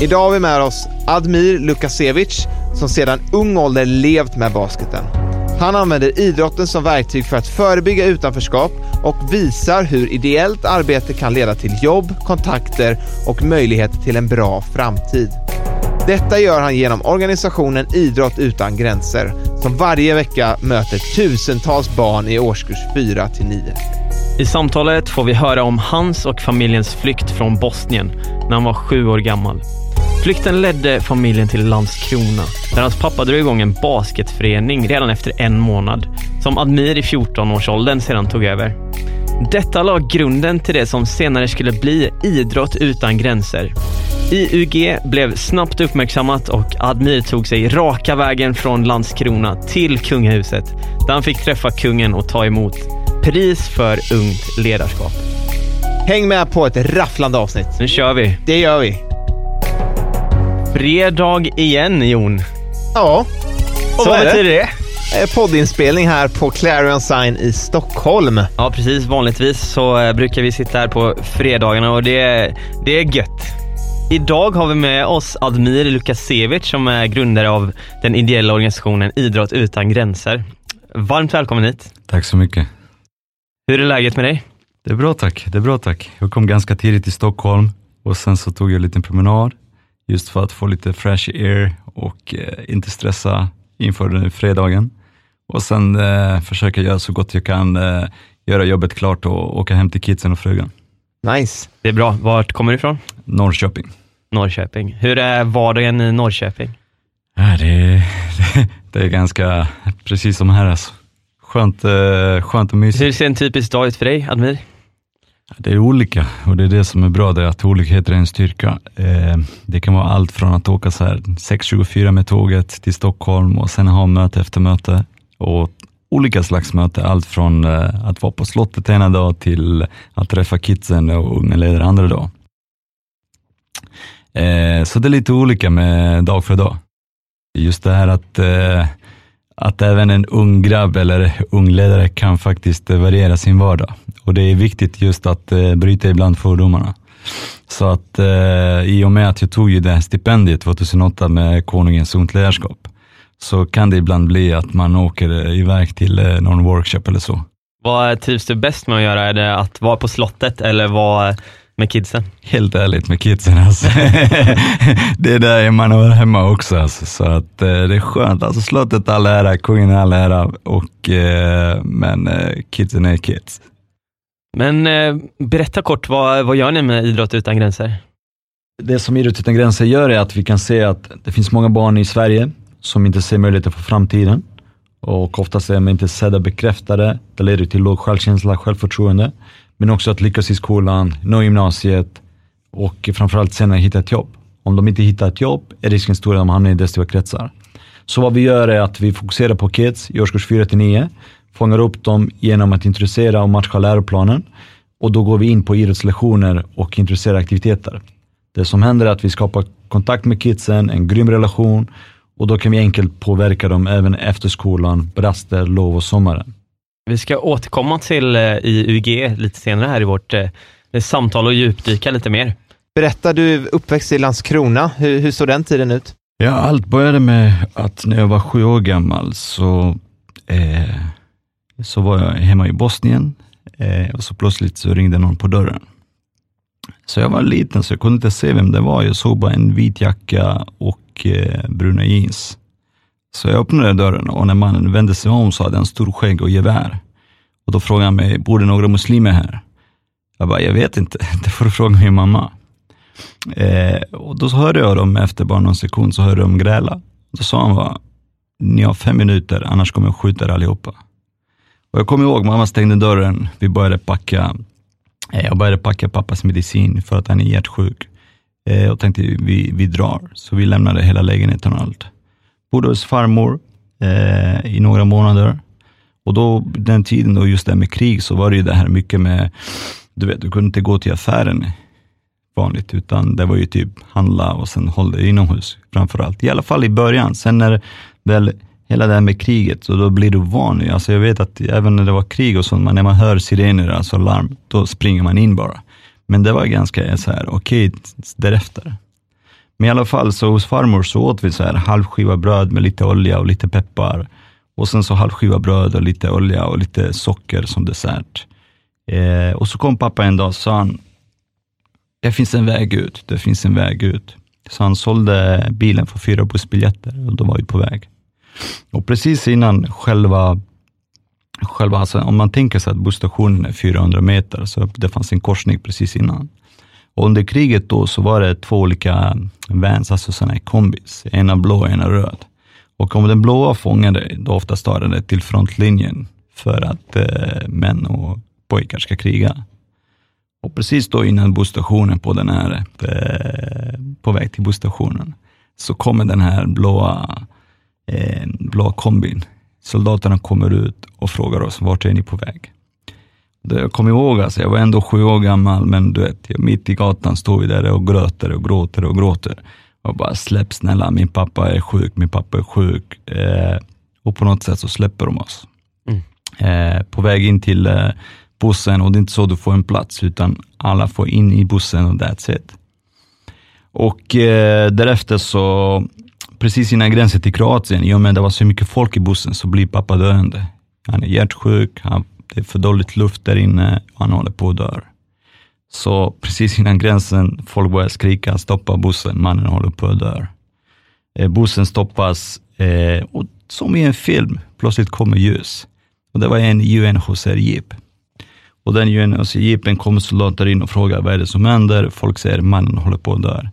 Idag har vi med oss Admir Lukasevic som sedan ung ålder levt med basketen. Han använder idrotten som verktyg för att förebygga utanförskap och visar hur ideellt arbete kan leda till jobb, kontakter och möjlighet till en bra framtid. Detta gör han genom organisationen Idrott utan gränser som varje vecka möter tusentals barn i årskurs 4 till 9. I samtalet får vi höra om hans och familjens flykt från Bosnien när han var sju år gammal. Flykten ledde familjen till Landskrona, där hans pappa drog igång en basketförening redan efter en månad, som Admir i 14-årsåldern sedan tog över. Detta la grunden till det som senare skulle bli Idrott utan gränser. IUG blev snabbt uppmärksammat och Admir tog sig raka vägen från Landskrona till kungahuset, där han fick träffa kungen och ta emot pris för ungt ledarskap. Häng med på ett rafflande avsnitt. Nu kör vi! Det gör vi. Fredag igen, Jon. Ja, Och så vad är det. betyder det? Eh, Poddinspelning här på Clarion Sign i Stockholm. Ja, precis. Vanligtvis så eh, brukar vi sitta här på fredagarna och det, är- det är gött. Idag har vi med oss Admir Lukasevic som är grundare av den ideella organisationen Idrott utan gränser. Varmt välkommen hit. Tack så mycket. Hur är läget med dig? Det är bra tack. Det är bra tack. Jag kom ganska tidigt till Stockholm och sen så tog jag en liten promenad just för att få lite fresh air och eh, inte stressa inför den fredagen. Och sen eh, försöka göra så gott jag kan, eh, göra jobbet klart och åka hem till kidsen och frugan. Nice. Det är bra. Vart kommer du ifrån? Norrköping. Norrköping. Hur är vardagen i Norrköping? Ja, det, är, det är ganska precis som här alltså. Skönt, eh, skönt och mysigt. Hur ser en typisk dag ut för dig, Admir? Det är olika och det är det som är bra, det är att olikheter är en styrka. Eh, det kan vara allt från att åka så här 6.24 med tåget till Stockholm och sen ha möte efter möte och olika slags möte. Allt från eh, att vara på slottet ena dag till att träffa kidsen och unga ledare andra dag. Eh, så det är lite olika med dag för dag. Just det här att eh, att även en ung grabb eller ung ledare kan faktiskt variera sin vardag. Och det är viktigt just att eh, bryta ibland fördomarna. Så att eh, i och med att jag tog ju det här stipendiet 2008 med Konungens ungt ledarskap, så kan det ibland bli att man åker eh, iväg till eh, någon workshop eller så. Vad trivs du bäst med att göra? Är det att vara på slottet eller vara med kidsen? Helt ärligt med kidsen alltså. det är där man hör hemma också alltså. Så att eh, det är skönt. Alltså slottet all ära, kungen all ära, och, eh, men eh, kidsen är kids. Men eh, berätta kort, vad, vad gör ni med Idrott utan gränser? Det som Idrott utan gränser gör är att vi kan se att det finns många barn i Sverige som inte ser möjligheter för framtiden och oftast är de inte sedda bekräftade. Det leder till låg självkänsla, självförtroende, men också att lyckas i skolan, nå gymnasiet och framförallt senare hitta ett jobb. Om de inte hittar ett jobb är risken stor att de hamnar i destruktiva kretsar. Så vad vi gör är att vi fokuserar på kids i årskurs 4 till 9, fångar upp dem genom att introducera och matcha läroplanen och då går vi in på idrottslektioner och introducerar aktiviteter. Det som händer är att vi skapar kontakt med kidsen, en grym relation och då kan vi enkelt påverka dem även efter skolan, på raster, lov och sommaren. Vi ska återkomma till eh, IUG lite senare här i vårt eh, samtal och djupdyka lite mer. Berätta, du är uppväxt i Landskrona. Hur, hur såg den tiden ut? Ja, allt började med att när jag var sju år gammal så, eh, så var jag hemma i Bosnien eh, och så plötsligt så ringde någon på dörren. Så jag var liten så jag kunde inte se vem det var. Jag såg bara en vit jacka och eh, bruna jeans. Så jag öppnade dörren och när mannen vände sig om så hade han stor skägg och gevär. Och då frågade han mig, bor det några muslimer här? Jag bara, jag vet inte, det får du fråga min mamma. Eh, och då hörde jag dem efter bara någon sekund, så hörde jag dem gräla. Då sa han bara, ni har fem minuter, annars kommer jag skjuta er allihopa. Och jag kommer ihåg, mamma stängde dörren, vi började packa, eh, jag började packa pappas medicin för att han är hjärtsjuk. Eh, och tänkte, vi, vi drar. Så vi lämnade hela lägenheten och allt. Bodde hos farmor eh, i några månader. Och då, den tiden då, just det med krig, så var det ju det här mycket med, du vet, du kunde inte gå till affären vanligt, utan det var ju typ handla och sen hålla dig inomhus framför allt. I alla fall i början. Sen när väl hela det här med kriget, så då blir du van. Alltså jag vet att även när det var krig och sånt, när man hör sirener, alltså larm, då springer man in bara. Men det var ganska så här, okej okay, därefter. Men i alla fall, så hos farmor så åt vi så här halvskiva bröd med lite olja och lite peppar. Och sen så halvskiva bröd och lite olja och lite socker som dessert. Eh, och så kom pappa en dag och sa han, det finns en väg ut, det finns en väg ut. Så han sålde bilen för fyra bussbiljetter och då var vi på väg. Och precis innan själva, själva alltså om man tänker sig att busstationen är 400 meter, så det fanns en korsning precis innan. Och under kriget då så var det två olika vans, alltså sådana här kombis, ena blå och ena röd. Och om den blåa fångade, då ofta det till frontlinjen för att eh, män och pojkar ska kriga. Och precis då innan busstationen på den här, eh, på väg till busstationen, så kommer den här blåa, eh, blåa kombin. Soldaterna kommer ut och frågar oss, vart är ni på väg? Jag kommer ihåg, alltså, jag var ändå sju år gammal, men du vet, mitt i gatan står vi där och gråter och gråter och gråter. Och bara släpp snälla, min pappa är sjuk, min pappa är sjuk. Eh, och på något sätt så släpper de oss. Mm. Eh, på väg in till eh, bussen och det är inte så du får en plats, utan alla får in i bussen och that's it. Och eh, därefter så, precis innan gränsen till Kroatien, i och med att det var så mycket folk i bussen, så blir pappa döende. Han är hjärtsjuk, han, det är för dåligt luft där inne och han håller på att dö. Så precis innan gränsen, folk börjar skrika, stoppa bussen, mannen håller på att dö. Eh, bussen stoppas eh, och som i en film, plötsligt kommer ljus. Och det var en UNHCR-jeep. Och den UNHCR-jeepen kommer soldater in och frågar vad är det som händer. Folk säger mannen håller på att dö.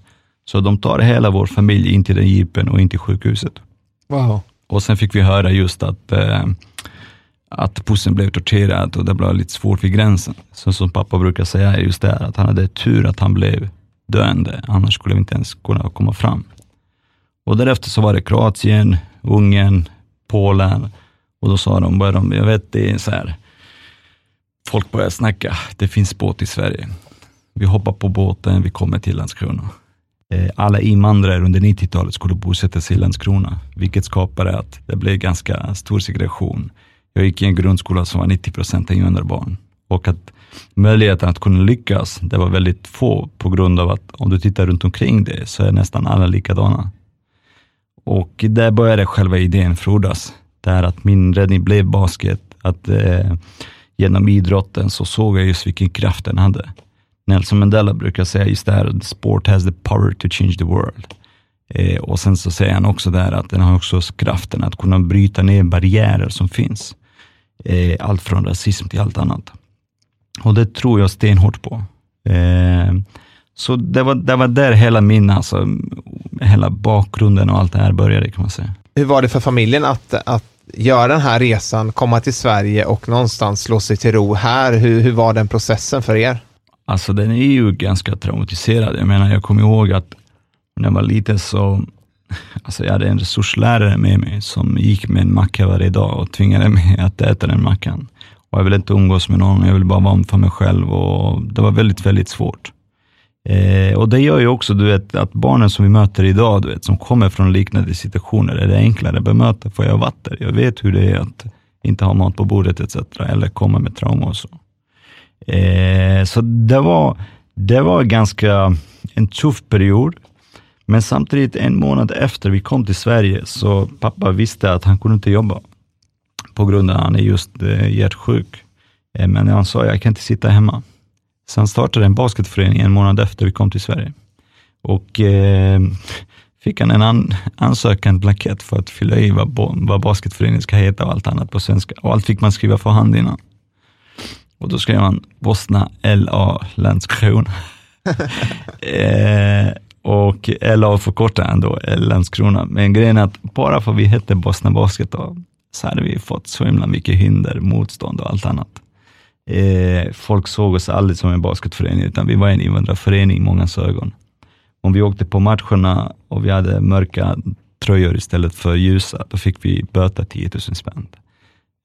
Så de tar hela vår familj in till den jeepen och in till sjukhuset. Wow. Och sen fick vi höra just att eh, att pussen blev torterad och det blev lite svårt vid gränsen. Så som pappa brukar säga är just det, att han hade tur att han blev döende, annars skulle vi inte ens kunna komma fram. Och därefter så var det Kroatien, Ungern, Polen och då sa de, de jag vet det är så här, folk börjar snacka, det finns båt i Sverige. Vi hoppar på båten, vi kommer till Landskrona. Eh, alla invandrare under 90-talet skulle bosätta sig i Landskrona, vilket skapade att det blev ganska stor segregation. Jag gick i en grundskola som var 90 procent invandrarbarn och att möjligheten att kunna lyckas, det var väldigt få på grund av att om du tittar runt omkring dig så är nästan alla likadana. Och där började själva idén frodas. Det här att min räddning blev basket, att eh, genom idrotten så såg jag just vilken kraft den hade. Nelson Mandela brukar säga just det här, sport has the power to change the world. Eh, och sen så säger han också där att den har också kraften att kunna bryta ner barriärer som finns. Eh, allt från rasism till allt annat. Och det tror jag stenhårt på. Eh, så det var, det var där hela min, alltså, hela bakgrunden och allt det här började kan man säga. Hur var det för familjen att, att göra den här resan, komma till Sverige och någonstans slå sig till ro här? Hur, hur var den processen för er? Alltså den är ju ganska traumatiserad. Jag menar, jag kommer ihåg att när jag var liten så Alltså jag hade en resurslärare med mig som gick med en macka varje dag och tvingade mig att äta den mackan. Och jag ville inte umgås med någon, jag ville bara vara för mig själv och det var väldigt, väldigt svårt. Eh, och det gör ju också du vet, att barnen som vi möter idag, du vet, som kommer från liknande situationer, är det enklare att bemöta, för jag har varit där. Jag vet hur det är att inte ha mat på bordet etc. eller komma med trauma och så. Eh, så det var, det var ganska en tuff period. Men samtidigt, en månad efter vi kom till Sverige, så pappa visste att han kunde inte jobba på grund av att han är just eh, hjärtsjuk. Eh, men han sa, jag kan inte sitta hemma. Sen startade en basketförening en månad efter vi kom till Sverige. Och eh, fick han en an, ansökan, blankett för att fylla i vad, vad basketföreningen ska heta och allt annat på svenska. Och allt fick man skriva för hand innan. Och då skrev han Bosna LA Landskrona. eh, och LA förkortade han då, Landskrona. Men grejen är att bara för att vi hette Bosna Basket då, så hade vi fått så himla mycket hinder, motstånd och allt annat. Eh, folk såg oss aldrig som en basketförening, utan vi var en invandrarförening i mångas ögon. Om vi åkte på matcherna och vi hade mörka tröjor istället för ljusa, då fick vi böta 10 000 spänn.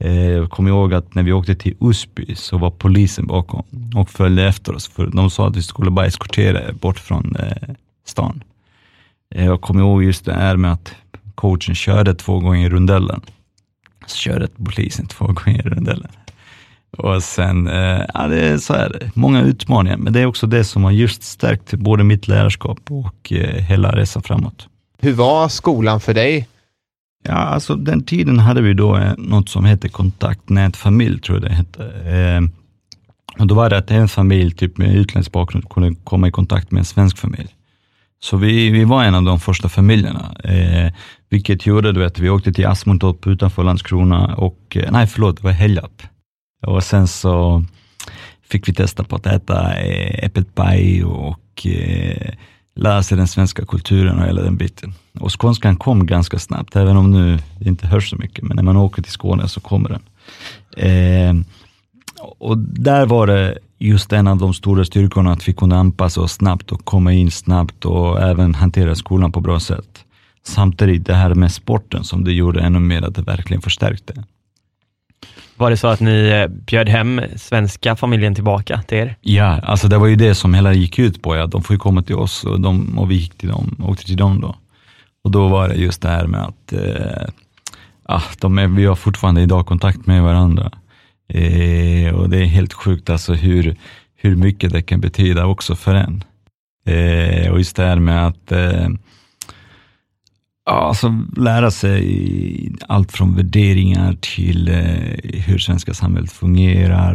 Eh, jag kommer ihåg att när vi åkte till Osby så var polisen bakom och följde efter oss, för de sa att vi skulle bara eskortera bort från eh, stan. Eh, jag kommer ihåg just det här med att coachen körde två gånger i rundellen. Så körde polisen två gånger i rundellen. Och sen, eh, ja, det är så här, många utmaningar, men det är också det som har just stärkt både mitt lärarskap och eh, hela resan framåt. Hur var skolan för dig? Ja, alltså den tiden hade vi då eh, något som hette kontaktnätfamilj, tror jag det hette. Eh, och då var det att en familj typ med utländsk bakgrund kunde komma i kontakt med en svensk familj. Så vi, vi var en av de första familjerna, eh, vilket gjorde du vet, vi åkte till Asmundtorp utanför Landskrona och, eh, nej förlåt, det var Helgarp. Och sen så fick vi testa på att äta eh, äppelpaj och eh, lära sig den svenska kulturen och hela den biten. Och skånskan kom ganska snabbt, även om nu det inte hörs så mycket, men när man åker till Skåne så kommer den. Eh, och där var det just en av de stora styrkorna, att vi kunde anpassa oss snabbt och komma in snabbt och även hantera skolan på bra sätt. Samtidigt det här med sporten som det gjorde ännu mer att det verkligen förstärkte. Var det så att ni eh, bjöd hem svenska familjen tillbaka till er? Ja, alltså det var ju det som hela gick ut på. Ja. De får ju komma till oss och, de, och vi gick till dem, åkte till dem då. Och då var det just det här med att eh, ah, de är, vi har fortfarande idag kontakt med varandra. Eh, och det är helt sjukt alltså hur, hur mycket det kan betyda också för en. Eh, och just det här med att eh, alltså, lära sig allt från värderingar till eh, hur svenska samhället fungerar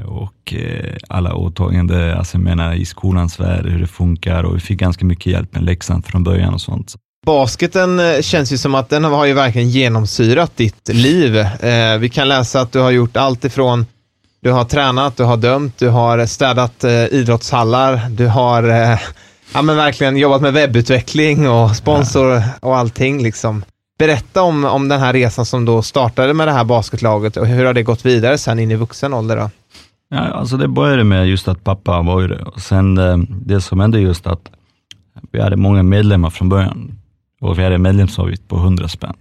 eh, och eh, alla åtaganden, alltså jag menar i skolans värld, hur det funkar och vi fick ganska mycket hjälp med läxan från början och sånt. Basketen eh, känns ju som att den har ju verkligen genomsyrat ditt liv. Eh, vi kan läsa att du har gjort allt ifrån du har tränat, du har dömt, du har städat eh, idrottshallar, du har eh, ja, men verkligen jobbat med webbutveckling och sponsor och allting. Liksom. Berätta om, om den här resan som då startade med det här basketlaget och hur har det gått vidare sen in i vuxen ålder? Då? Ja, alltså det började med just att pappa var det och sen eh, det som hände just att vi hade många medlemmar från början och vi hade medlemsavgift på 100 spänn.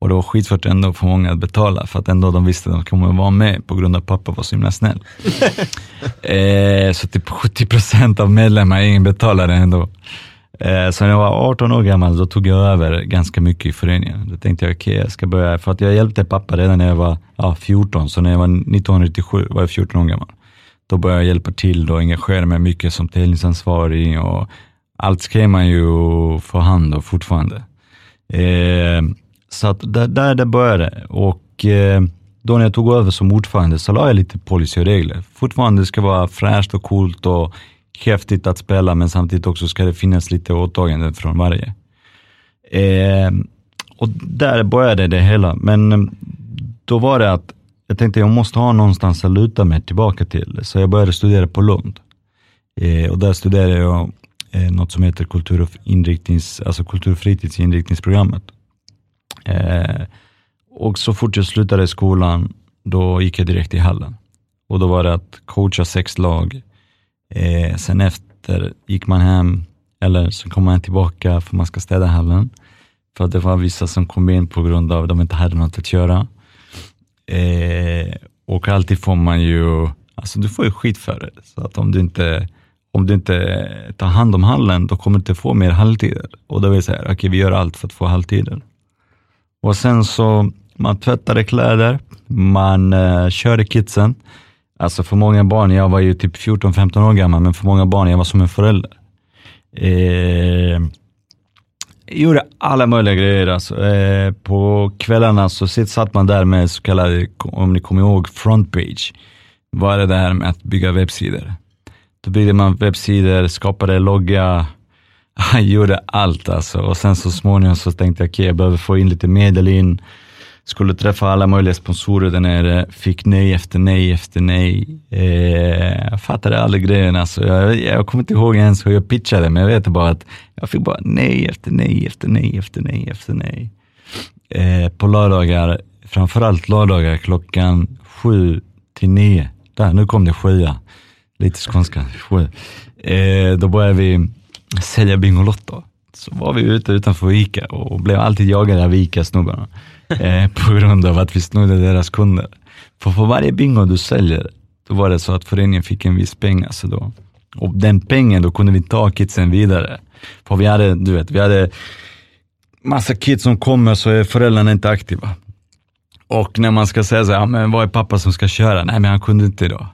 Och det var skitsvårt ändå för många att betala för att ändå de visste att de kommer vara med på grund av att pappa var så himla snäll. eh, så typ 70 procent av medlemmarna, ingen betalade ändå. Eh, så när jag var 18 år gammal, då tog jag över ganska mycket i föreningen. Då tänkte jag, okej, okay, jag ska börja, för att jag hjälpte pappa redan när jag var ja, 14, så när jag var 1997 var jag 14 år gammal. Då började jag hjälpa till och engagera mig mycket som tävlingsansvarig och allt skrev man ju för hand och fortfarande. Eh, så att där, där det började och eh, då när jag tog över som ordförande så la jag lite policy och regler. Fortfarande ska vara fräscht och coolt och häftigt att spela, men samtidigt också ska det finnas lite åtaganden från varje. Eh, och där började det hela, men eh, då var det att jag tänkte jag måste ha någonstans att luta mig tillbaka till, så jag började studera på Lund. Eh, och där studerade jag eh, något som heter kultur och, inriktnings, alltså kultur och fritidsinriktningsprogrammet. Eh, och så fort jag slutade skolan, då gick jag direkt i hallen. Och då var det att coacha sex lag. Eh, sen efter gick man hem, eller så kom man tillbaka för man ska städa hallen. För att det var vissa som kom in på grund av att de inte hade något att göra. Eh, och alltid får man ju, alltså du får ju skit för det. Så att om du inte om du inte tar hand om hallen, då kommer du inte få mer halvtider. Och då vill jag säga, okej okay, vi gör allt för att få halvtider. Och sen så, man tvättade kläder, man eh, körde kidsen. Alltså för många barn, jag var ju typ 14-15 år gammal, men för många barn, jag var som en förälder. Eh, gjorde alla möjliga grejer. Alltså. Eh, på kvällarna så satt man där med så kallade, om ni kommer ihåg, frontpage. Vad är det här med att bygga webbsidor? Då byggde man webbsidor, skapade logga, han gjorde allt alltså. Och sen så småningom så tänkte jag, okej okay, jag behöver få in lite medel in. Skulle träffa alla möjliga sponsorer där nere, fick nej efter nej efter nej. Eh, jag fattade aldrig grejen alltså. Jag, jag kommer inte ihåg ens hur jag pitchade, men jag vet bara att jag fick bara nej efter nej efter nej efter nej efter nej. Eh, på lördagar, framförallt lördagar klockan sju till nio. Där, nu kom det sjua. Lite skånska. Eh, då började vi sälja Bingolotto. Så var vi ute utanför Ica och blev alltid jagade av Ica-snubbarna eh, på grund av att vi snodde deras kunder. För för varje bingo du säljer, då var det så att föreningen fick en viss peng. Alltså då. Och den pengen, då kunde vi ta kidsen vidare. För vi hade, du vet, vi hade massa kids som kommer så är föräldrarna inte aktiva. Och när man ska säga så här, ja, men vad är pappa som ska köra? Nej men han kunde inte idag.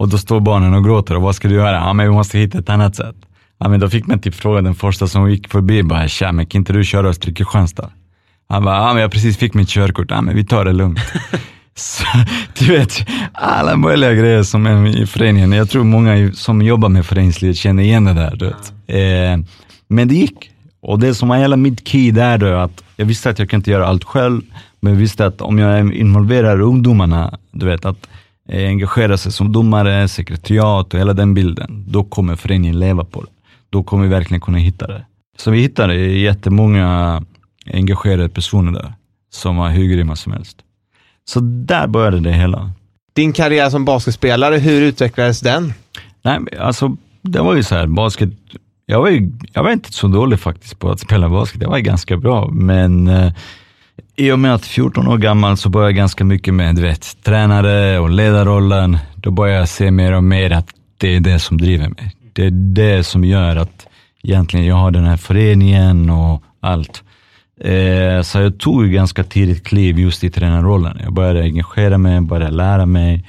Och då står barnen och gråter och vad ska du göra? Ja men vi måste hitta ett annat sätt. Ja, men då fick man typ fråga den första som gick förbi, bara tja, men kan inte du köra oss till Kristianstad? Han bara, ja men jag precis fick mitt körkort, ja men vi tar det lugnt. Så, du vet, alla möjliga grejer som är i föreningen. Jag tror många som jobbar med föreningslivet känner igen det där. Du vet. Eh, men det gick. Och det som var hela mitt key där då, att jag visste att jag kan inte göra allt själv, men jag visste att om jag involverar ungdomarna, du vet, att engagera sig som domare, sekretariat och hela den bilden, då kommer föreningen leva på det då kommer vi verkligen kunna hitta det. Så vi hittade jättemånga engagerade personer där, som var hur grymma som helst. Så där började det hela. Din karriär som basketspelare, hur utvecklades den? Nej, alltså det var ju så här, basket, jag var, ju, jag var inte så dålig faktiskt på att spela basket, jag var ganska bra, men eh, i och med att 14 år gammal så började jag ganska mycket med du vet, tränare och ledarrollen. Då började jag se mer och mer att det är det som driver mig det är det som gör att egentligen jag har den här föreningen och allt. Eh, så jag tog ju ganska tidigt kliv just i tränarrollen. Jag började engagera mig, började lära mig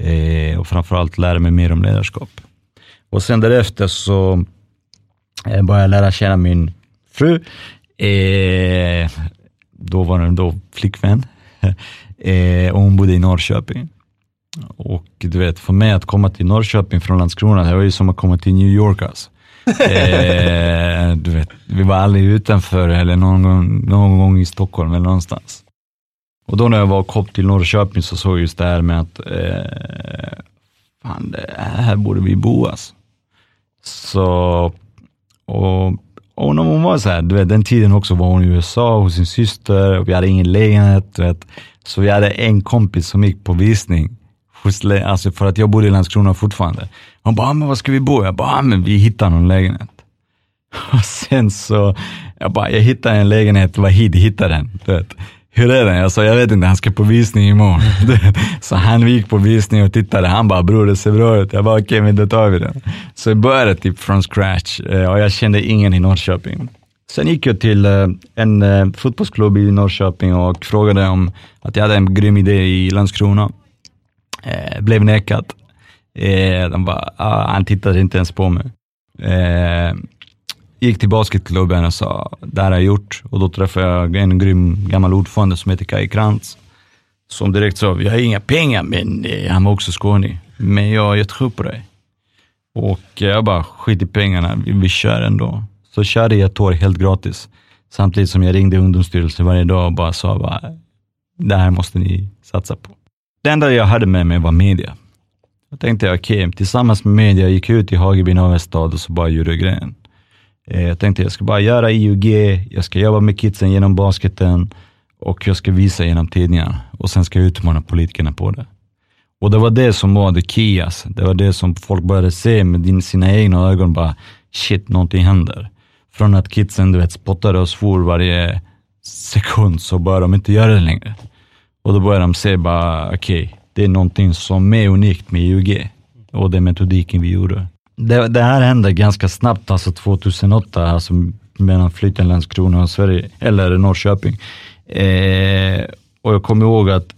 eh, och framförallt lära mig mer om ledarskap. Och sen därefter så eh, började jag lära känna min fru. Eh, då var hon då flickvän eh, och hon bodde i Norrköping. Och du vet, för mig att komma till Norrköping från Landskrona, det var ju som att komma till New York alltså. eh, du vet, vi var aldrig utanför eller någon gång, någon gång i Stockholm eller någonstans. Och då när jag var kom till Norrköping så såg jag just det här med att, eh, fan, det här borde vi bo alltså. Så, och, och hon, hon var så här, du vet, den tiden också var hon i USA hos sin syster, och vi hade ingen lägenhet, vet, så vi hade en kompis som gick på visning alltså för att jag bodde i Landskrona fortfarande. Hon bara, ah, men var ska vi bo? Jag bara, ah, men vi hittar någon lägenhet. Och sen så, jag bara, jag hittade en lägenhet, Wahid hittade den. Du vet. Hur är den? Jag sa, jag vet inte, han ska på visning imorgon. så han gick på visning och tittade, han bara, bror det ser bra ut. Jag bara, okej, okay, men då tar vi den. Så jag började typ från scratch eh, och jag kände ingen i Norrköping. Sen gick jag till eh, en eh, fotbollsklubb i Norrköping och frågade om att jag hade en grym idé i Landskrona. Blev nekad. De bara, ah, han tittade inte ens på mig. Gick till basketklubben och sa, det här har jag gjort. Och då träffade jag en grym gammal ordförande som heter Kai Krantz. Som direkt sa, vi har inga pengar, men eh, han var också skåning. Men jag, jag tror på dig. Och jag bara, skit i pengarna, vi, vi kör ändå. Så körde jag ett år helt gratis. Samtidigt som jag ringde ungdomsstyrelsen varje dag och bara sa, bara, det här måste ni satsa på. Det enda jag hade med mig var media. Jag tänkte, okej, okay, tillsammans med media gick jag ut i Hageby Navestad och så bara gjorde grejen. Eh, jag tänkte, jag ska bara göra IUG, jag ska jobba med kidsen genom basketen och jag ska visa genom tidningarna och sen ska jag utmana politikerna på det. Och det var det som var the key, alltså. Det var det som folk började se med sina egna ögon, bara shit, någonting händer. Från att kidsen du vet, spottade och svor varje sekund så började de inte göra det längre. Och då började de se bara, okej, okay, det är någonting som är unikt med IUG och den metodiken vi gjorde. Det, det, här hände ganska snabbt, alltså 2008, alltså mellan flytten Landskrona och Sverige, eller Norrköping. Eh, och jag kommer ihåg att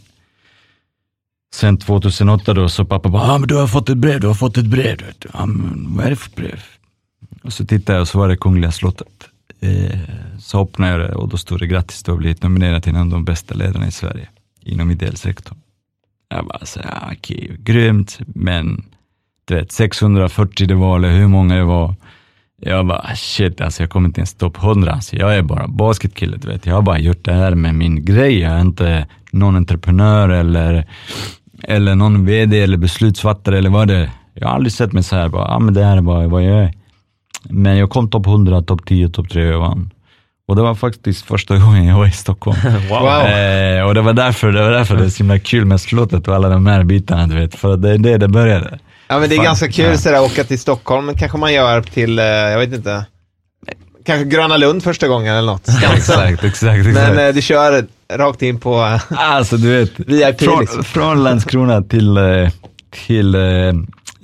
sen 2008 då, så pappa bara, ah, men du har fått ett brev, du har fått ett brev. Ah, men, vad är det för brev? Och så tittade jag och så var det Kungliga slottet. Eh, så öppnade jag det och då stod det grattis, du har blivit nominerad till en av de bästa ledarna i Sverige inom ideell sektor. Jag bara så ah, okej, okay, grymt, men du vet, 640 det var eller hur många det var. Jag bara, shit alltså jag kommer inte ens topp 100. Alltså, jag är bara basketkille, du vet. Jag har bara gjort det här med min grej. Jag är inte någon entreprenör eller, eller någon VD eller beslutsfattare eller vad det är. Jag har aldrig sett mig så här, bara, ah, men det här är bara vad jag är. Men jag kom topp 100, topp 10, topp 3 och vann. Och det var faktiskt första gången jag var i Stockholm. Wow. Eh, och det var därför det, var därför det är så himla kul med slottet och alla de här bitarna, du vet. För det är det det började. Ja, men det är Fan, ganska kul sådär, att åka till Stockholm, kanske man gör till, eh, jag vet inte, kanske Gröna Lund första gången eller något. Exakt, exakt, exakt. men eh, du kör rakt in på eh, Alltså du vet, VIP från, liksom. från Landskrona till, till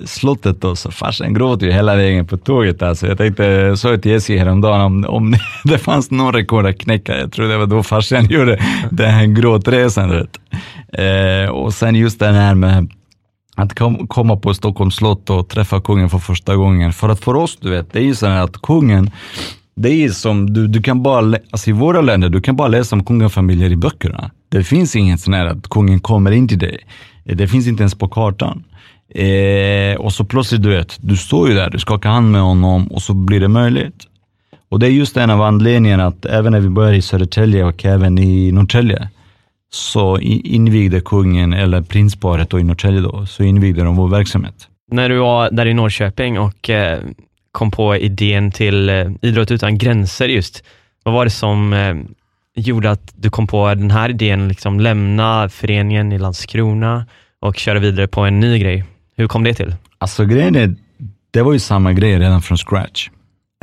slottet då, så farsan gråter ju hela vägen på tåget. Alltså. Jag tänkte, sa till Jessie häromdagen om, om det fanns någon rekord att knäcka. Jag tror det var då farsan gjorde den här gråtresan. Vet. Eh, och sen just den här med att kom, komma på Stockholms slott och träffa kungen för första gången. För att för oss, du vet, det är ju så här att kungen, det är som, du, du kan bara, alltså i våra länder, du kan bara läsa om kungafamiljer i böckerna. Det finns inget sån här att kungen kommer in till dig. Eh, det finns inte ens på kartan. Eh, och så plötsligt, du vet, du står ju där, du skakar hand med honom och så blir det möjligt. Och det är just en av anledningarna att även när vi började i Södertälje och även i Norrtälje, så invigde kungen, eller prinsparet i Norrtälje då, så invigde de vår verksamhet. När du var där i Norrköping och eh, kom på idén till eh, Idrott utan gränser just, vad var det som eh, gjorde att du kom på den här idén, liksom lämna föreningen i Landskrona och köra vidare på en ny grej? Hur kom det till? Alltså grejen är, det var ju samma grej redan från scratch.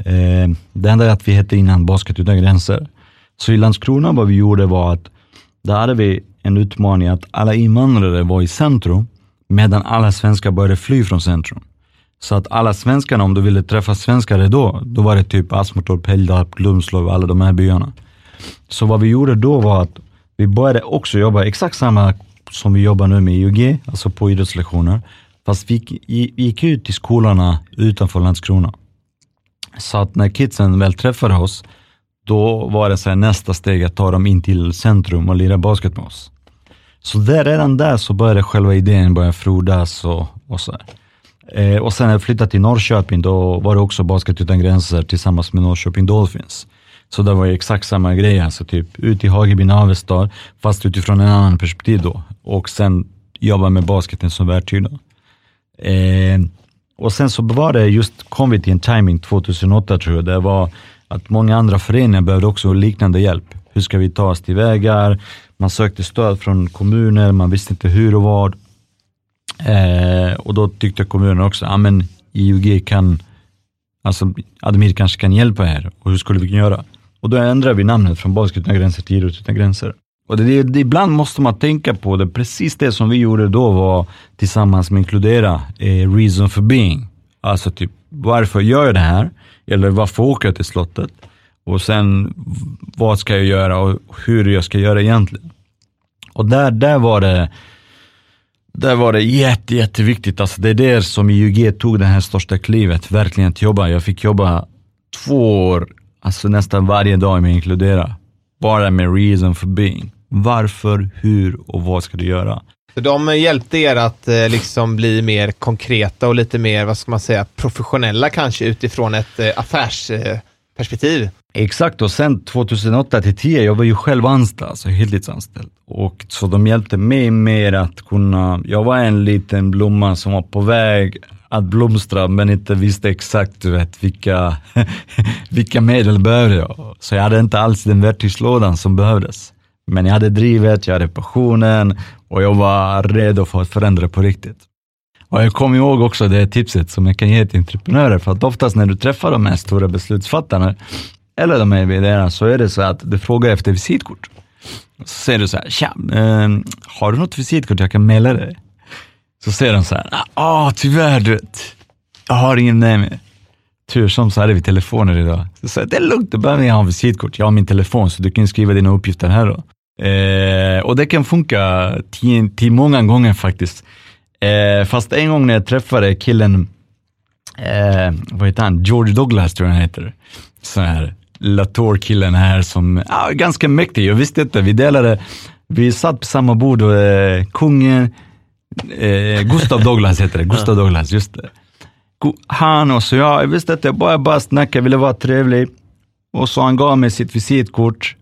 Eh, det enda är att vi hette innan Basket utan gränser. Så i Landskrona vad vi gjorde var att där hade vi en utmaning att alla invandrare var i centrum medan alla svenskar började fly från centrum. Så att alla svenskarna, om du ville träffa svenskar då, då var det typ Asmortorp, Hälldalp, Glumslov, alla de här byarna. Så vad vi gjorde då var att vi började också jobba exakt samma som vi jobbar nu med IUG, alltså på idrottslektioner. Fast vi gick, vi gick ut till skolorna utanför Landskrona. Så att när kidsen väl träffade oss, då var det så här nästa steg att ta dem in till centrum och lira basket med oss. Så där, redan där så började själva idén börja frodas och, och så här. Eh, och sen när jag flyttade till Norrköping, då var det också Basket utan gränser tillsammans med Norrköping Dolphins. Så det var ju exakt samma grej, alltså typ ut i Hageby Navestad, fast utifrån en annan perspektiv då. Och sen jobba med basketen som verktyg då. Eh, och sen så var det just, kom vi till en timing 2008 tror jag, det var att många andra föreningar behövde också liknande hjälp. Hur ska vi ta oss till vägar? Man sökte stöd från kommuner, man visste inte hur och vad. Eh, och då tyckte kommunen också, ja men IUG kan, alltså Admir kanske kan hjälpa er och hur skulle vi kunna göra? Och då ändrade vi namnet från Basket utan gränser till Idrott utan gränser. Och det, det, ibland måste man tänka på det, precis det som vi gjorde då var tillsammans med inkludera eh, reason for being. Alltså typ, varför gör jag det här? Eller varför åker jag till slottet? Och sen, vad ska jag göra och hur jag ska göra egentligen? Och där, där var det där var det jätte, jätteviktigt. Alltså det är där som IUG tog det här största klivet, verkligen att jobba. Jag fick jobba två år, alltså nästan varje dag med inkludera. Bara med reason for being. Varför, hur och vad ska du göra? Så de hjälpte er att eh, liksom bli mer konkreta och lite mer, vad ska man säga, professionella kanske utifrån ett eh, affärsperspektiv. Exakt, och sen 2008 till 10 jag var ju själv anställd, alltså heltidsanställd. Och så de hjälpte mig mer att kunna, jag var en liten blomma som var på väg att blomstra men inte visste exakt du vet, vilka, vilka medel behövde jag. Så jag hade inte alls den verktygslådan som behövdes. Men jag hade drivet, jag hade passionen och jag var redo för att förändra på riktigt. Och jag kommer ihåg också det tipset som jag kan ge till entreprenörer, för att oftast när du träffar de här stora beslutsfattarna, eller de här vdarna, så är det så att du frågar efter visitkort. Så säger du så här, tja, eh, har du något visitkort jag kan mejla dig? Så säger de så här, ja ah, tyvärr du vet, jag har ingen med. Tur som så hade vi telefoner idag. Så jag sa, det är lugnt, du behöver inte ha visitkort, jag har min telefon så du kan skriva dina uppgifter här då. Eh, och det kan funka till, till många gånger faktiskt. Eh, fast en gång när jag träffade killen, eh, vad heter han, George Douglas tror jag han heter. Så här Latour-killen här som, ja, ganska mäktig. Jag visste inte, vi delade, vi satt på samma bord och eh, kungen, Eh, Gustav Douglas heter det, Gustav Douglas, just det. Han och så jag, jag visste att jag bara, bara snackade, ville vara trevlig. Och så han gav mig sitt visitkort.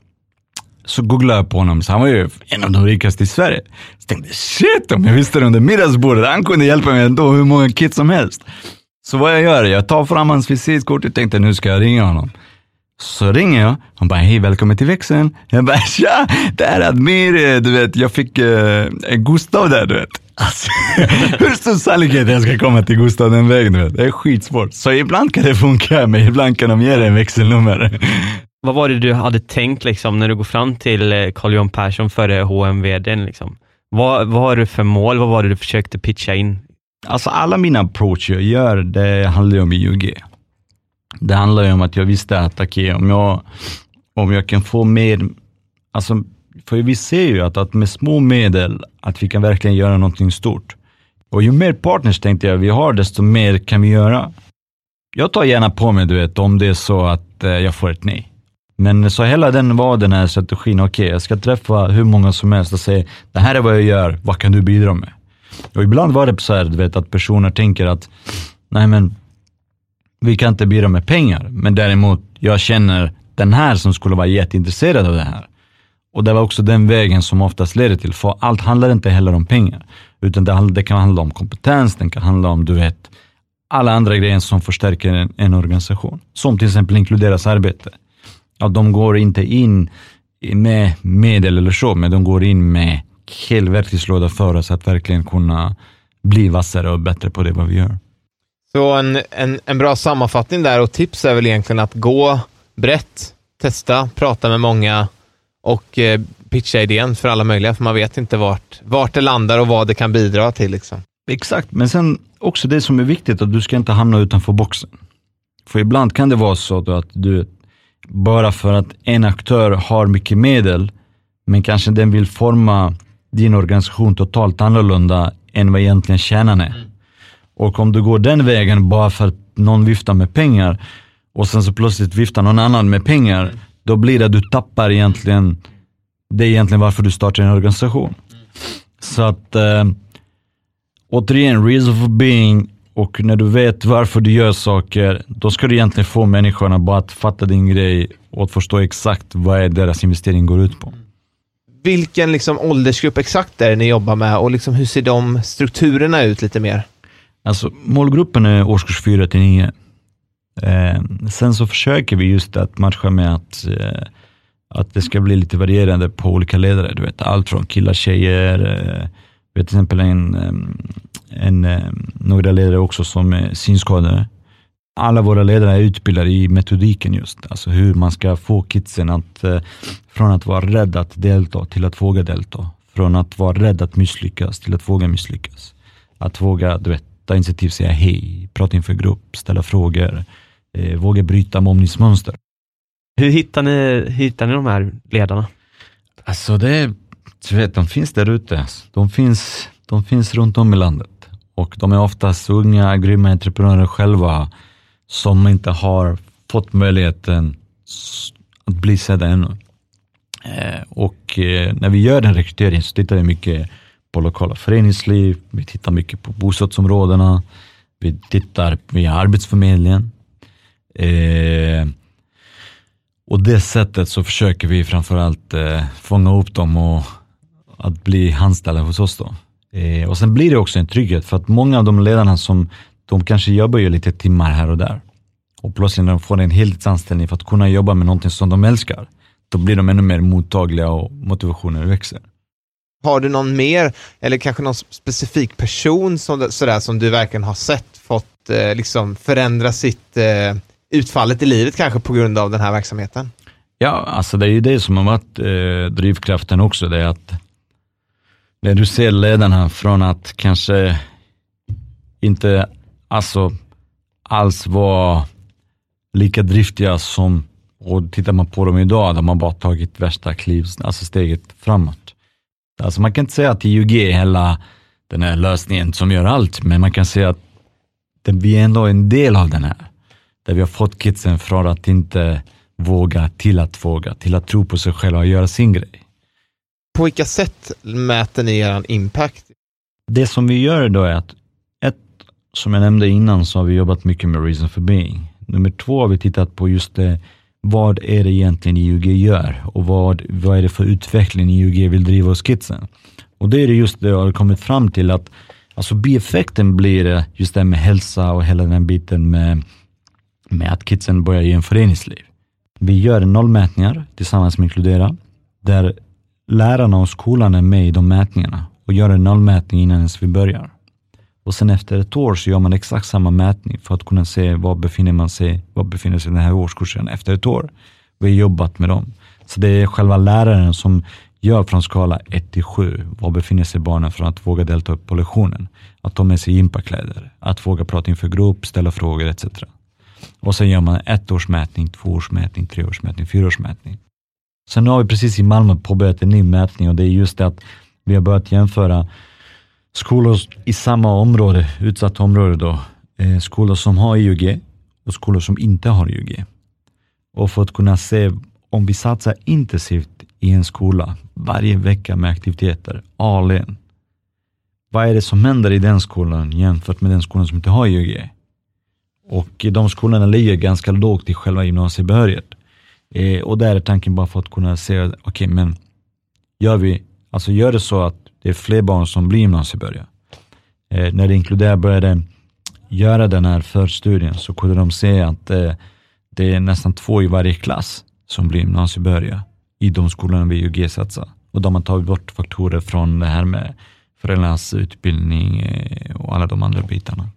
Så googlade jag på honom, så han var ju en av de rikaste i Sverige. Så tänkte jag, shit om jag visste det under middagsbordet, han kunde hjälpa mig ändå hur många kids som helst. Så vad jag gör, jag tar fram hans visitkort och tänkte nu ska jag ringa honom. Så ringer jag, han bara hej välkommen till växeln. Jag bara tja, det här är Admir, eh, du vet jag fick eh, Gustav där du vet. Alltså, hur stor sannolikhet att jag ska komma till Gustav den vägen du vet? Det är skitsvårt. Så ibland kan det funka, men ibland kan de ge dig en växelnummer. Vad var det du hade tänkt liksom, när du går fram till eh, Carl Johan Persson före hm vdn liksom? Vad, vad har du för mål? Vad var det du försökte pitcha in? Alltså alla mina approach jag gör, det handlar ju om IUG. Det handlar ju om att jag visste att okej, om, jag, om jag kan få mer, alltså, för vi ser ju att, att med små medel, att vi kan verkligen göra någonting stort. Och ju mer partners tänkte jag vi har, desto mer kan vi göra. Jag tar gärna på mig, du vet, om det är så att eh, jag får ett nej. Men så hela den var den här strategin, okej, jag ska träffa hur många som helst och säga, det här är vad jag gör, vad kan du bidra med? Och ibland var det så här, du vet, att personer tänker att, nej men, vi kan inte bidra med pengar, men däremot, jag känner den här som skulle vara jätteintresserad av det här. Och det var också den vägen som oftast leder till, för allt handlar inte heller om pengar, utan det, det kan handla om kompetens, det kan handla om, du vet, alla andra grejer som förstärker en, en organisation. Som till exempel inkluderas arbete. Ja, de går inte in med medel eller så, men de går in med hel verktygslåda för oss att verkligen kunna bli vassare och bättre på det vad vi gör. Så en, en, en bra sammanfattning där och tips är väl egentligen att gå brett, testa, prata med många och eh, pitcha idén för alla möjliga, för man vet inte vart, vart det landar och vad det kan bidra till. Liksom. Exakt, men sen också det som är viktigt, att du ska inte hamna utanför boxen. För ibland kan det vara så att du, bara för att en aktör har mycket medel, men kanske den vill forma din organisation totalt annorlunda än vad egentligen kärnan är. Och om du går den vägen bara för att någon viftar med pengar och sen så plötsligt viftar någon annan med pengar, då blir det att du tappar egentligen, det är egentligen varför du startar en organisation. Så att eh, återigen, reason for being och när du vet varför du gör saker, då ska du egentligen få människorna bara att fatta din grej och att förstå exakt vad är deras investering går ut på. Vilken liksom åldersgrupp exakt är det ni jobbar med och liksom hur ser de strukturerna ut lite mer? Alltså målgruppen är årskurs 4 till 9. Eh, sen så försöker vi just att matcha med att, eh, att det ska bli lite varierande på olika ledare. Du vet, allt från killar, tjejer, eh, till exempel en, eh, en, eh, några ledare också som är synskadade. Alla våra ledare är utbildade i metodiken just, alltså hur man ska få kidsen att, eh, från att vara rädd att delta till att våga delta. Från att vara rädd att misslyckas till att våga misslyckas. Att våga du vet, ta initiativ, säga hej, prata inför grupp, ställa frågor, eh, våga bryta mobbningsmönster. Hur hittar ni, hittar ni de här ledarna? Alltså det, du vet, de finns där ute. De finns, de finns runt om i landet. Och de är oftast unga, grymma entreprenörer själva som inte har fått möjligheten att bli sedda ännu. Eh, och eh, när vi gör den rekryteringen så tittar vi mycket på lokala föreningsliv, vi tittar mycket på bostadsområdena, vi tittar via Arbetsförmedlingen. Eh, och det sättet så försöker vi framförallt eh, fånga upp dem och att bli anställda hos oss. Då. Eh, och sen blir det också en trygghet för att många av de ledarna som de kanske jobbar ju lite timmar här och där och plötsligt när de får en heltidsanställning för att kunna jobba med någonting som de älskar, då blir de ännu mer mottagliga och motivationen växer. Har du någon mer, eller kanske någon specifik person som, sådär, som du verkligen har sett fått eh, liksom förändra sitt eh, utfallet i livet kanske på grund av den här verksamheten? Ja, alltså det är ju det som har varit eh, drivkraften också, det är att när du ser ledarna från att kanske inte alltså alls vara lika driftiga som, och tittar man på dem idag, de har bara tagit värsta kliv, alltså steget framåt. Alltså man kan inte säga att IUG är hela den här lösningen som gör allt, men man kan säga att vi är ändå en del av den här. Där vi har fått kidsen från att inte våga till att våga, till att tro på sig själva och göra sin grej. På vilka sätt mäter ni er impact? Det som vi gör då är att, ett, som jag nämnde innan, så har vi jobbat mycket med reason for being. Nummer två har vi tittat på just det, vad är det egentligen IUG gör och vad, vad är det för utveckling IUG vill driva hos kidsen? Och det är just det jag har kommit fram till att alltså bieffekten blir just det med hälsa och hela den biten med, med att kidsen börjar i en föreningsliv. Vi gör nollmätningar tillsammans med Inkludera, där lärarna och skolan är med i de mätningarna och gör en nollmätning innan ens vi börjar. Och sen efter ett år så gör man exakt samma mätning för att kunna se var befinner man sig, var befinner sig den här årskursen efter ett år. Vi har jobbat med dem. Så det är själva läraren som gör från skala 1 till 7, var befinner sig barnen från att våga delta på lektionen? Att ta med sig gympakläder, att våga prata inför grupp, ställa frågor etc. Och sen gör man ett årsmätning, två årsmätning, Sen har vi precis i Malmö påbörjat en ny mätning och det är just det att vi har börjat jämföra skolor i samma område, utsatt område då, eh, skolor som har IUG och skolor som inte har IUG. Och för att kunna se om vi satsar intensivt i en skola varje vecka med aktiviteter, all in. Vad är det som händer i den skolan jämfört med den skolan som inte har IUG? Och de skolorna ligger ganska lågt i själva gymnasiebehörighet. Eh, och där är tanken bara för att kunna se, okej okay, men gör vi, alltså gör det så att det är fler barn som blir gymnasiebehöriga. Eh, när det inkluderar började göra den här förstudien så kunde de se att eh, det är nästan två i varje klass som blir gymnasiebehöriga i de skolorna vi UG satsar. Och de har tagit bort faktorer från det här med föräldrarnas utbildning eh, och alla de andra bitarna.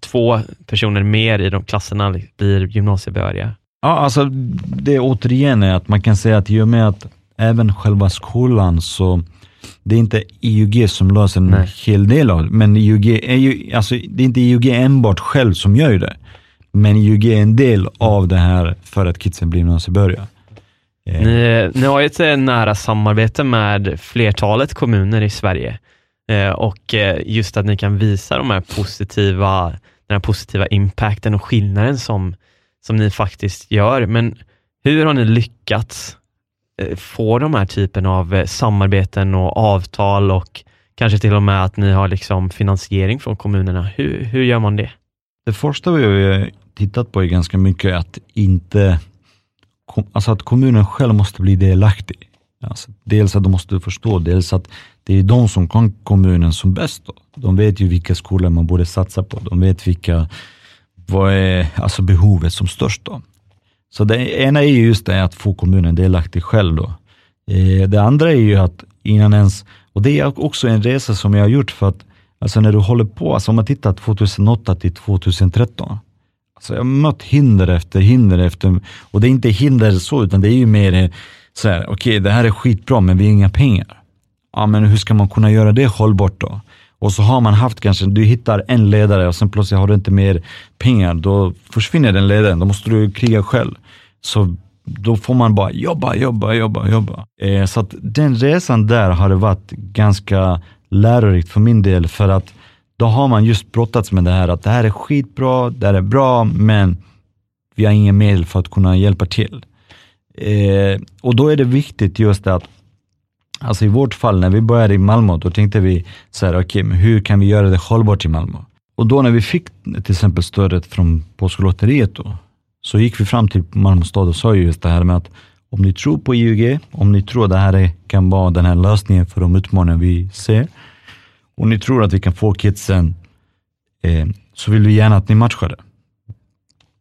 Två personer mer i de klasserna blir gymnasiebehöriga? Ja, alltså det återigen är att man kan säga att i och med att även själva skolan så det är inte IUG som löser en Nej. hel del av det, men IUG är ju, alltså det är inte IUG enbart själv som gör det. Men IUG är en del av det här för att kidsen blir gymnasiebehöriga. Eh. Ni, ni har ett eh, nära samarbete med flertalet kommuner i Sverige eh, och just att ni kan visa de här positiva, den här positiva impacten och skillnaden som, som ni faktiskt gör. Men hur har ni lyckats eh, få de här typen av eh, samarbeten och avtal och kanske till och med att ni har liksom finansiering från kommunerna? Hur, hur gör man det? Det första vi har tittat på är ganska mycket att inte alltså att kommunen själv måste bli delaktig. Alltså dels att de måste förstå, dels att det är de som kan kommunen som bäst. Då. De vet ju vilka skolor man borde satsa på. De vet vilka, vad är alltså behovet som störst. Då. Så det ena är just det att få kommunen delaktig själv. Då. Eh, det andra är ju att innan ens, och det är också en resa som jag har gjort för att alltså när du håller på, alltså om man tittar 2008 till 2013, Alltså jag har mött hinder efter hinder efter, och det är inte hinder så, utan det är ju mer så här, okej okay, det här är skitbra men vi har inga pengar. Ja men hur ska man kunna göra det hållbart då? Och så har man haft kanske, du hittar en ledare och sen plötsligt har du inte mer pengar, då försvinner den ledaren, då måste du kriga själv. Så då får man bara jobba, jobba, jobba, jobba. Eh, så att den resan där har det varit ganska lärorikt för min del för att då har man just brottats med det här att det här är skitbra, det här är bra, men vi har inga medel för att kunna hjälpa till. Eh, och då är det viktigt just det att, alltså i vårt fall när vi började i Malmö, då tänkte vi så här, okej, okay, hur kan vi göra det hållbart i Malmö? Och då när vi fick till exempel stödet från Påsklotteriet då, så gick vi fram till Malmö stad och sa just det här med att om ni tror på IUG, om ni tror att det här kan vara den här lösningen för de utmaningar vi ser, och ni tror att vi kan få kidsen, eh, så vill vi gärna att ni matchar det.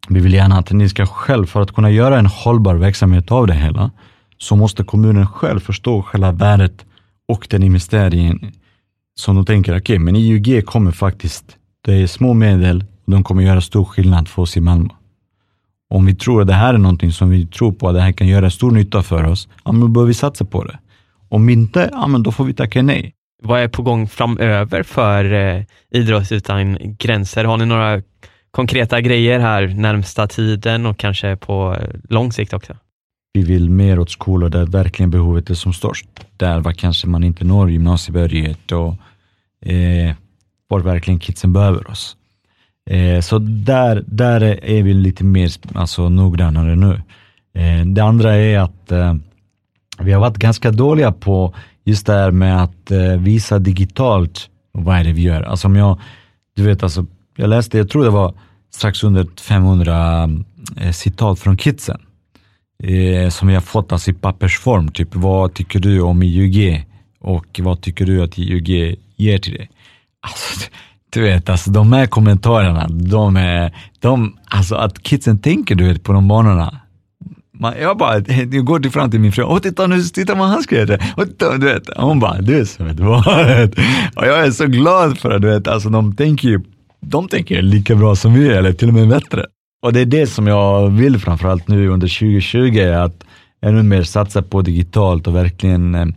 Vi vill gärna att ni ska själv, för att kunna göra en hållbar verksamhet av det hela, så måste kommunen själv förstå själva värdet och den investeringen som de tänker, okej, okay, men IUG kommer faktiskt, det är små medel och de kommer göra stor skillnad för oss i Malmö. Om vi tror att det här är någonting som vi tror på, att det här kan göra stor nytta för oss, ja, men då bör vi satsa på det. Om inte, ja, men då får vi tacka nej. Vad är på gång framöver för eh, Idrott utan gränser? Har ni några konkreta grejer här närmsta tiden och kanske på eh, lång sikt också? Vi vill mer åt skolor där verkligen behovet är som störst. Där var kanske man inte når gymnasiebehörighet och eh, var verkligen kidsen behöver oss. Eh, så där, där är vi lite mer alltså, noggrannare nu. Eh, det andra är att eh, vi har varit ganska dåliga på just det här med att eh, visa digitalt vad är det vi gör? Alltså om jag, du vet alltså, jag läste, jag tror det var strax under 500 eh, citat från kidsen. Eh, som vi har fått alltså i pappersform. Typ, vad tycker du om IUG? Och vad tycker du att IUG ger till dig? Alltså, du vet, alltså de här kommentarerna, de är, de, alltså att kidsen tänker du vet på de banorna. Man, jag bara, jag går till fram till min fru, och titta nu, titta vad han skrev. Och titta, du vet, hon bara, du är så vet vad. Och jag är så glad för det, du vet, alltså de tänker ju, de tänker lika bra som vi, eller till och med bättre. Och det är det som jag vill framförallt nu under 2020, att ännu mer satsa på digitalt och verkligen eh,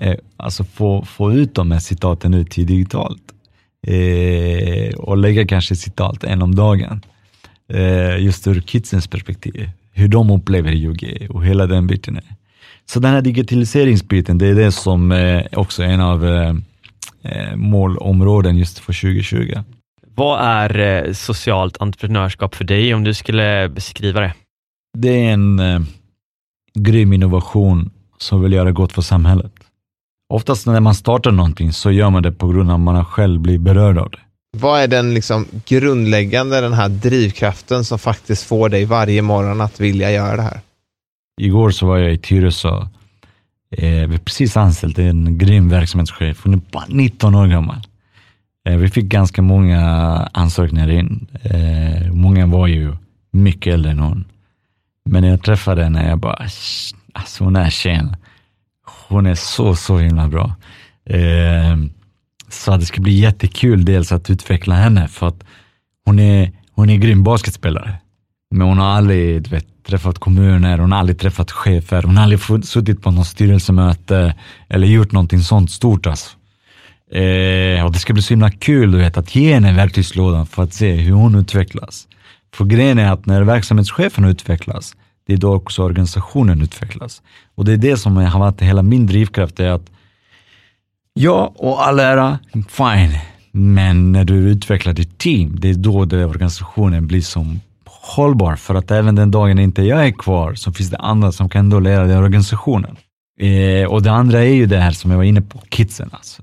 eh alltså få, få ut de här citaten ut till digitalt. Eh, och lägga kanske citat en om dagen. Eh, just ur kidsens perspektiv, hur de upplever IOG och hela den biten. Är. Så den här digitaliseringsbiten, det är det som eh, också är en av eh, eh, målområden just för 2020. Vad är eh, socialt entreprenörskap för dig om du skulle beskriva det? Det är en eh, grym innovation som vill göra gott för samhället. Oftast när man startar någonting så gör man det på grund av att man själv blir berörd av det. Vad är den liksom grundläggande, den här drivkraften som faktiskt får dig varje morgon att vilja göra det här? Igår så var jag i Tyresö. Eh, vi har precis anställt en grym verksamhetschef. Hon är bara 19 år gammal. Eh, vi fick ganska många ansökningar in. Eh, många var ju mycket äldre än hon. Men när jag träffade henne, jag bara, alltså hon är tjejen. Hon är så, så himla bra. Eh, så det ska bli jättekul dels att utveckla henne för att hon är, hon är grym basketspelare. Men hon har aldrig vet, träffat kommuner, hon har aldrig träffat chefer, hon har aldrig suttit på något styrelsemöte eller gjort någonting sånt stort alltså. Eh, och det ska bli så himla kul du vet, att ge henne verktygslådan för att se hur hon utvecklas. För grejen är att när verksamhetschefen utvecklas, det är då också organisationen utvecklas. Och det är det som har varit hela min drivkraft, är att ja, och all ära, fine, men när du utvecklar ditt team, det är då det organisationen blir som hållbar. För att även den dagen inte jag är kvar så finns det andra som kan då leda den organisationen. Eh, och det andra är ju det här som jag var inne på, kidsen. Alltså.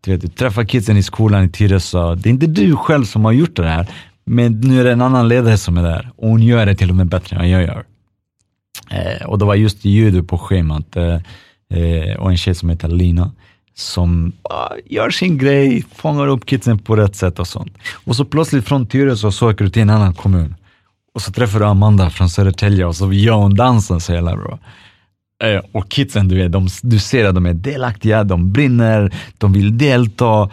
Du, vet, du träffar kidsen i skolan i Tyresö, det är inte du själv som har gjort det här, men nu är det en annan ledare som är där och hon gör det till och med bättre än vad jag gör. Eh, och det var just judo på schemat eh, eh och en tjej som heter Lina som ah, gör sin grej, fångar upp kidsen på rätt sätt och sånt. Och så plötsligt från Tyresö så åker du till en annan kommun. Och så träffar du Amanda från Södertälje och så gör hon dansen så jävla bra. Eh, och kidsen, du, vet, de, du ser att de är delaktiga, de brinner, de vill delta.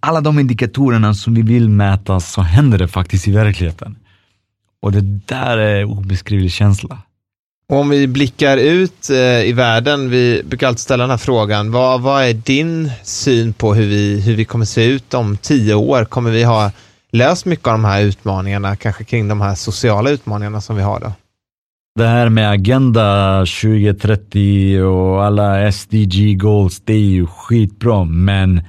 Alla de indikatorerna som vi vill mäta, så händer det faktiskt i verkligheten. Och det där är obeskrivlig känsla. Om vi blickar ut eh, i världen, vi brukar alltid ställa den här frågan, vad, vad är din syn på hur vi, hur vi kommer se ut om tio år? Kommer vi ha löst mycket av de här utmaningarna, kanske kring de här sociala utmaningarna som vi har då? Det här med Agenda 2030 och alla SDG goals, det är ju skitbra, men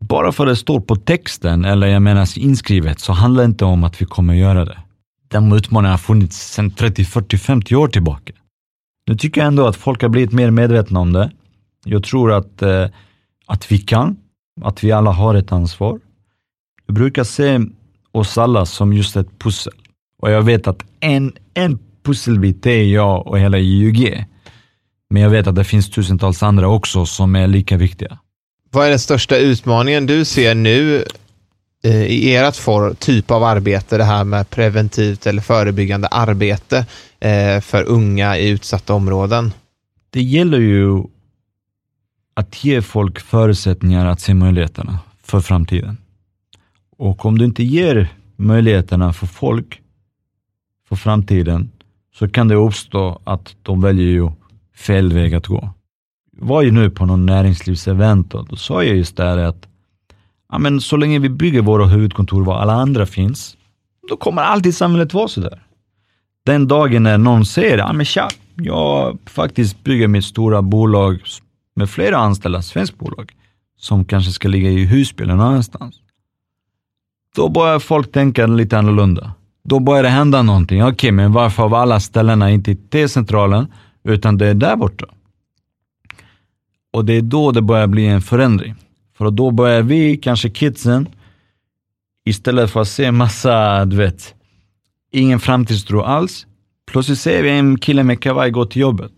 bara för att det står på texten, eller jag menar inskrivet, så handlar det inte om att vi kommer göra det. De utmaningarna har funnits sedan 30, 40, 50 år tillbaka. Nu tycker jag ändå att folk har blivit mer medvetna om det. Jag tror att, eh, att vi kan, att vi alla har ett ansvar. Jag brukar se oss alla som just ett pussel. Och jag vet att en, en pusselbit är jag och hela IUG. Men jag vet att det finns tusentals andra också som är lika viktiga. Vad är den största utmaningen du ser nu eh, i ert for, typ av arbete, det här med preventivt eller förebyggande arbete eh, för unga i utsatta områden? Det gäller ju att ge folk förutsättningar att se möjligheterna för framtiden. Och om du inte ger möjligheterna för folk för framtiden, så kan det uppstå att de väljer ju fel väg att gå. Jag var ju nu på någon näringslivsevent och då sa jag just där att ja, men så länge vi bygger våra huvudkontor var alla andra finns, då kommer alltid samhället vara sådär. Den dagen när någon säger, ja men tja, jag faktiskt bygger mitt stora bolag med flera anställda, svenskt bolag, som kanske ska ligga i Husby eller någon annanstans. Då börjar folk tänka lite annorlunda då börjar det hända någonting. Okej, okay, men varför av alla ställena inte i T-centralen, utan det är där borta? Och det är då det börjar bli en förändring. För då börjar vi, kanske kidsen, istället för att se massa, du vet, ingen framtidstro alls. Plötsligt ser vi en kille med kavaj gå till jobbet.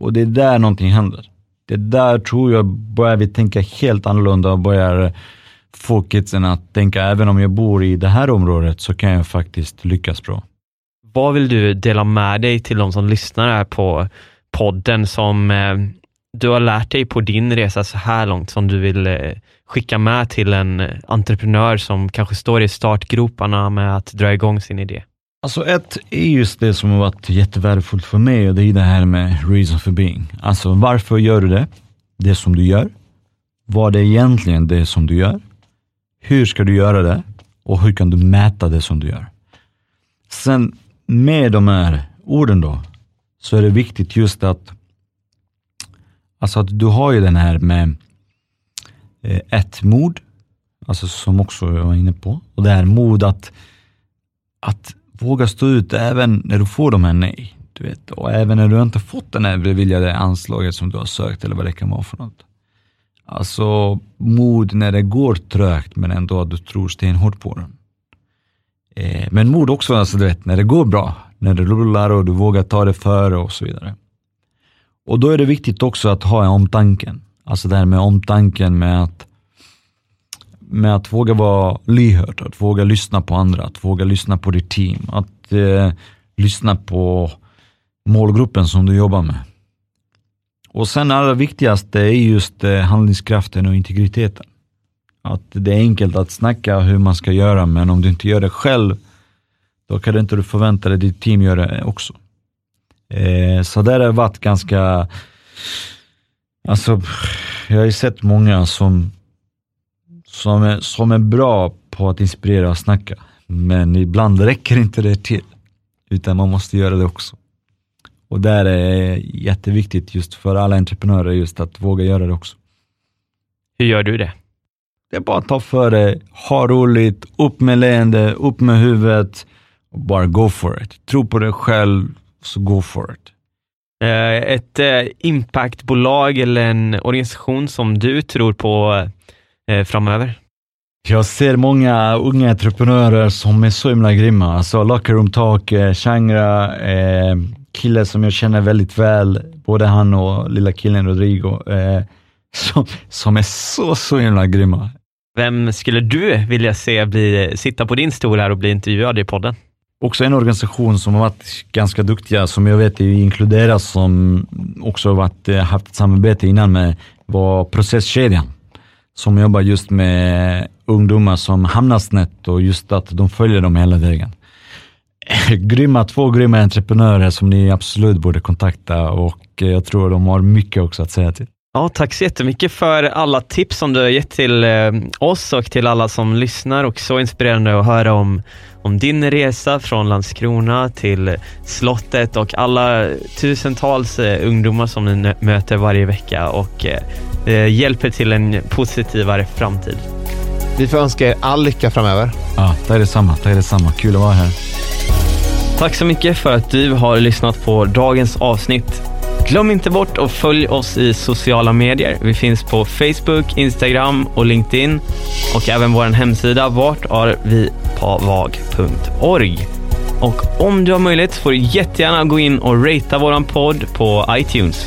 Och det är där någonting händer. Det är där tror jag börjar vi tänka helt annorlunda och börjar få kidsen att tänka, även om jag bor i det här området så kan jag faktiskt lyckas bra. Vad vill du dela med dig till de som lyssnar här på podden som eh, du har lärt dig på din resa så här långt som du vill eh, skicka med till en entreprenör som kanske står i startgroparna med att dra igång sin idé? Alltså ett är just det som har varit jättevärdefullt för mig och det är det här med reason for being. Alltså varför gör du det? Det som du gör. Vad är egentligen det som du gör? Hur ska du göra det? Och hur kan du mäta det som du gör? Sen med de här orden då, så är det viktigt just att, alltså att du har ju den här med eh, ett mod, alltså som också jag var inne på, och det här mod att, att våga stå ut även när du får de här nej. Du vet, och även när du inte fått den här beviljade anslaget som du har sökt eller vad det kan vara för något. Alltså mod när det går trögt men ändå att du tror stenhårt på den. Eh, men mod också, alltså, du vet, när det går bra, när det rullar och du vågar ta det före och så vidare. Och då är det viktigt också att ha en omtanken. Alltså det här med omtanken med att, med att våga vara lyhörd, att våga lyssna på andra, att våga lyssna på ditt team, att eh, lyssna på målgruppen som du jobbar med. Och sen allra viktigaste är just eh, handlingskraften och integriteten. Att det är enkelt att snacka hur man ska göra, men om du inte gör det själv, då kan du inte förvänta dig att ditt team gör det också. Eh, så där har det varit ganska, alltså jag har ju sett många som, som, är, som är bra på att inspirera och snacka, men ibland räcker inte det till, utan man måste göra det också. Och där är jätteviktigt just för alla entreprenörer just att våga göra det också. Hur gör du det? Det är bara att ta för det, ha roligt, upp med leende, upp med huvudet och bara go for it. Tro på dig själv, så go for it. Eh, ett eh, impactbolag eller en organisation som du tror på eh, framöver? Jag ser många unga entreprenörer som är så himla grymma. Alltså Locker Room Talk, Changra, eh, kille som jag känner väldigt väl, både han och lilla killen Rodrigo, eh, som, som är så, så himla grymma. Vem skulle du vilja se bli, sitta på din stol här och bli intervjuad i podden? Också en organisation som har varit ganska duktiga, som jag vet inkluderas, som också varit, eh, haft ett samarbete innan med, var Processkedjan. Som jobbar just med ungdomar som hamnar snett och just att de följer dem hela vägen. grymma, två grymma entreprenörer som ni absolut borde kontakta och eh, jag tror de har mycket också att säga till. Ja, tack så jättemycket för alla tips som du har gett till eh, oss och till alla som lyssnar och så inspirerande att höra om, om din resa från Landskrona till slottet och alla tusentals eh, ungdomar som ni möter varje vecka och eh, hjälper till en positivare framtid. Vi får önska er all lycka framöver. Ja, det är detsamma. Det är detsamma. Kul att vara här. Tack så mycket för att du har lyssnat på dagens avsnitt. Glöm inte bort att följa oss i sociala medier. Vi finns på Facebook, Instagram och LinkedIn och även vår hemsida vartarvipavag.org. Och om du har möjlighet får du jättegärna gå in och ratea våran podd på iTunes.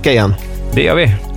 vecka igen. Det gör vi.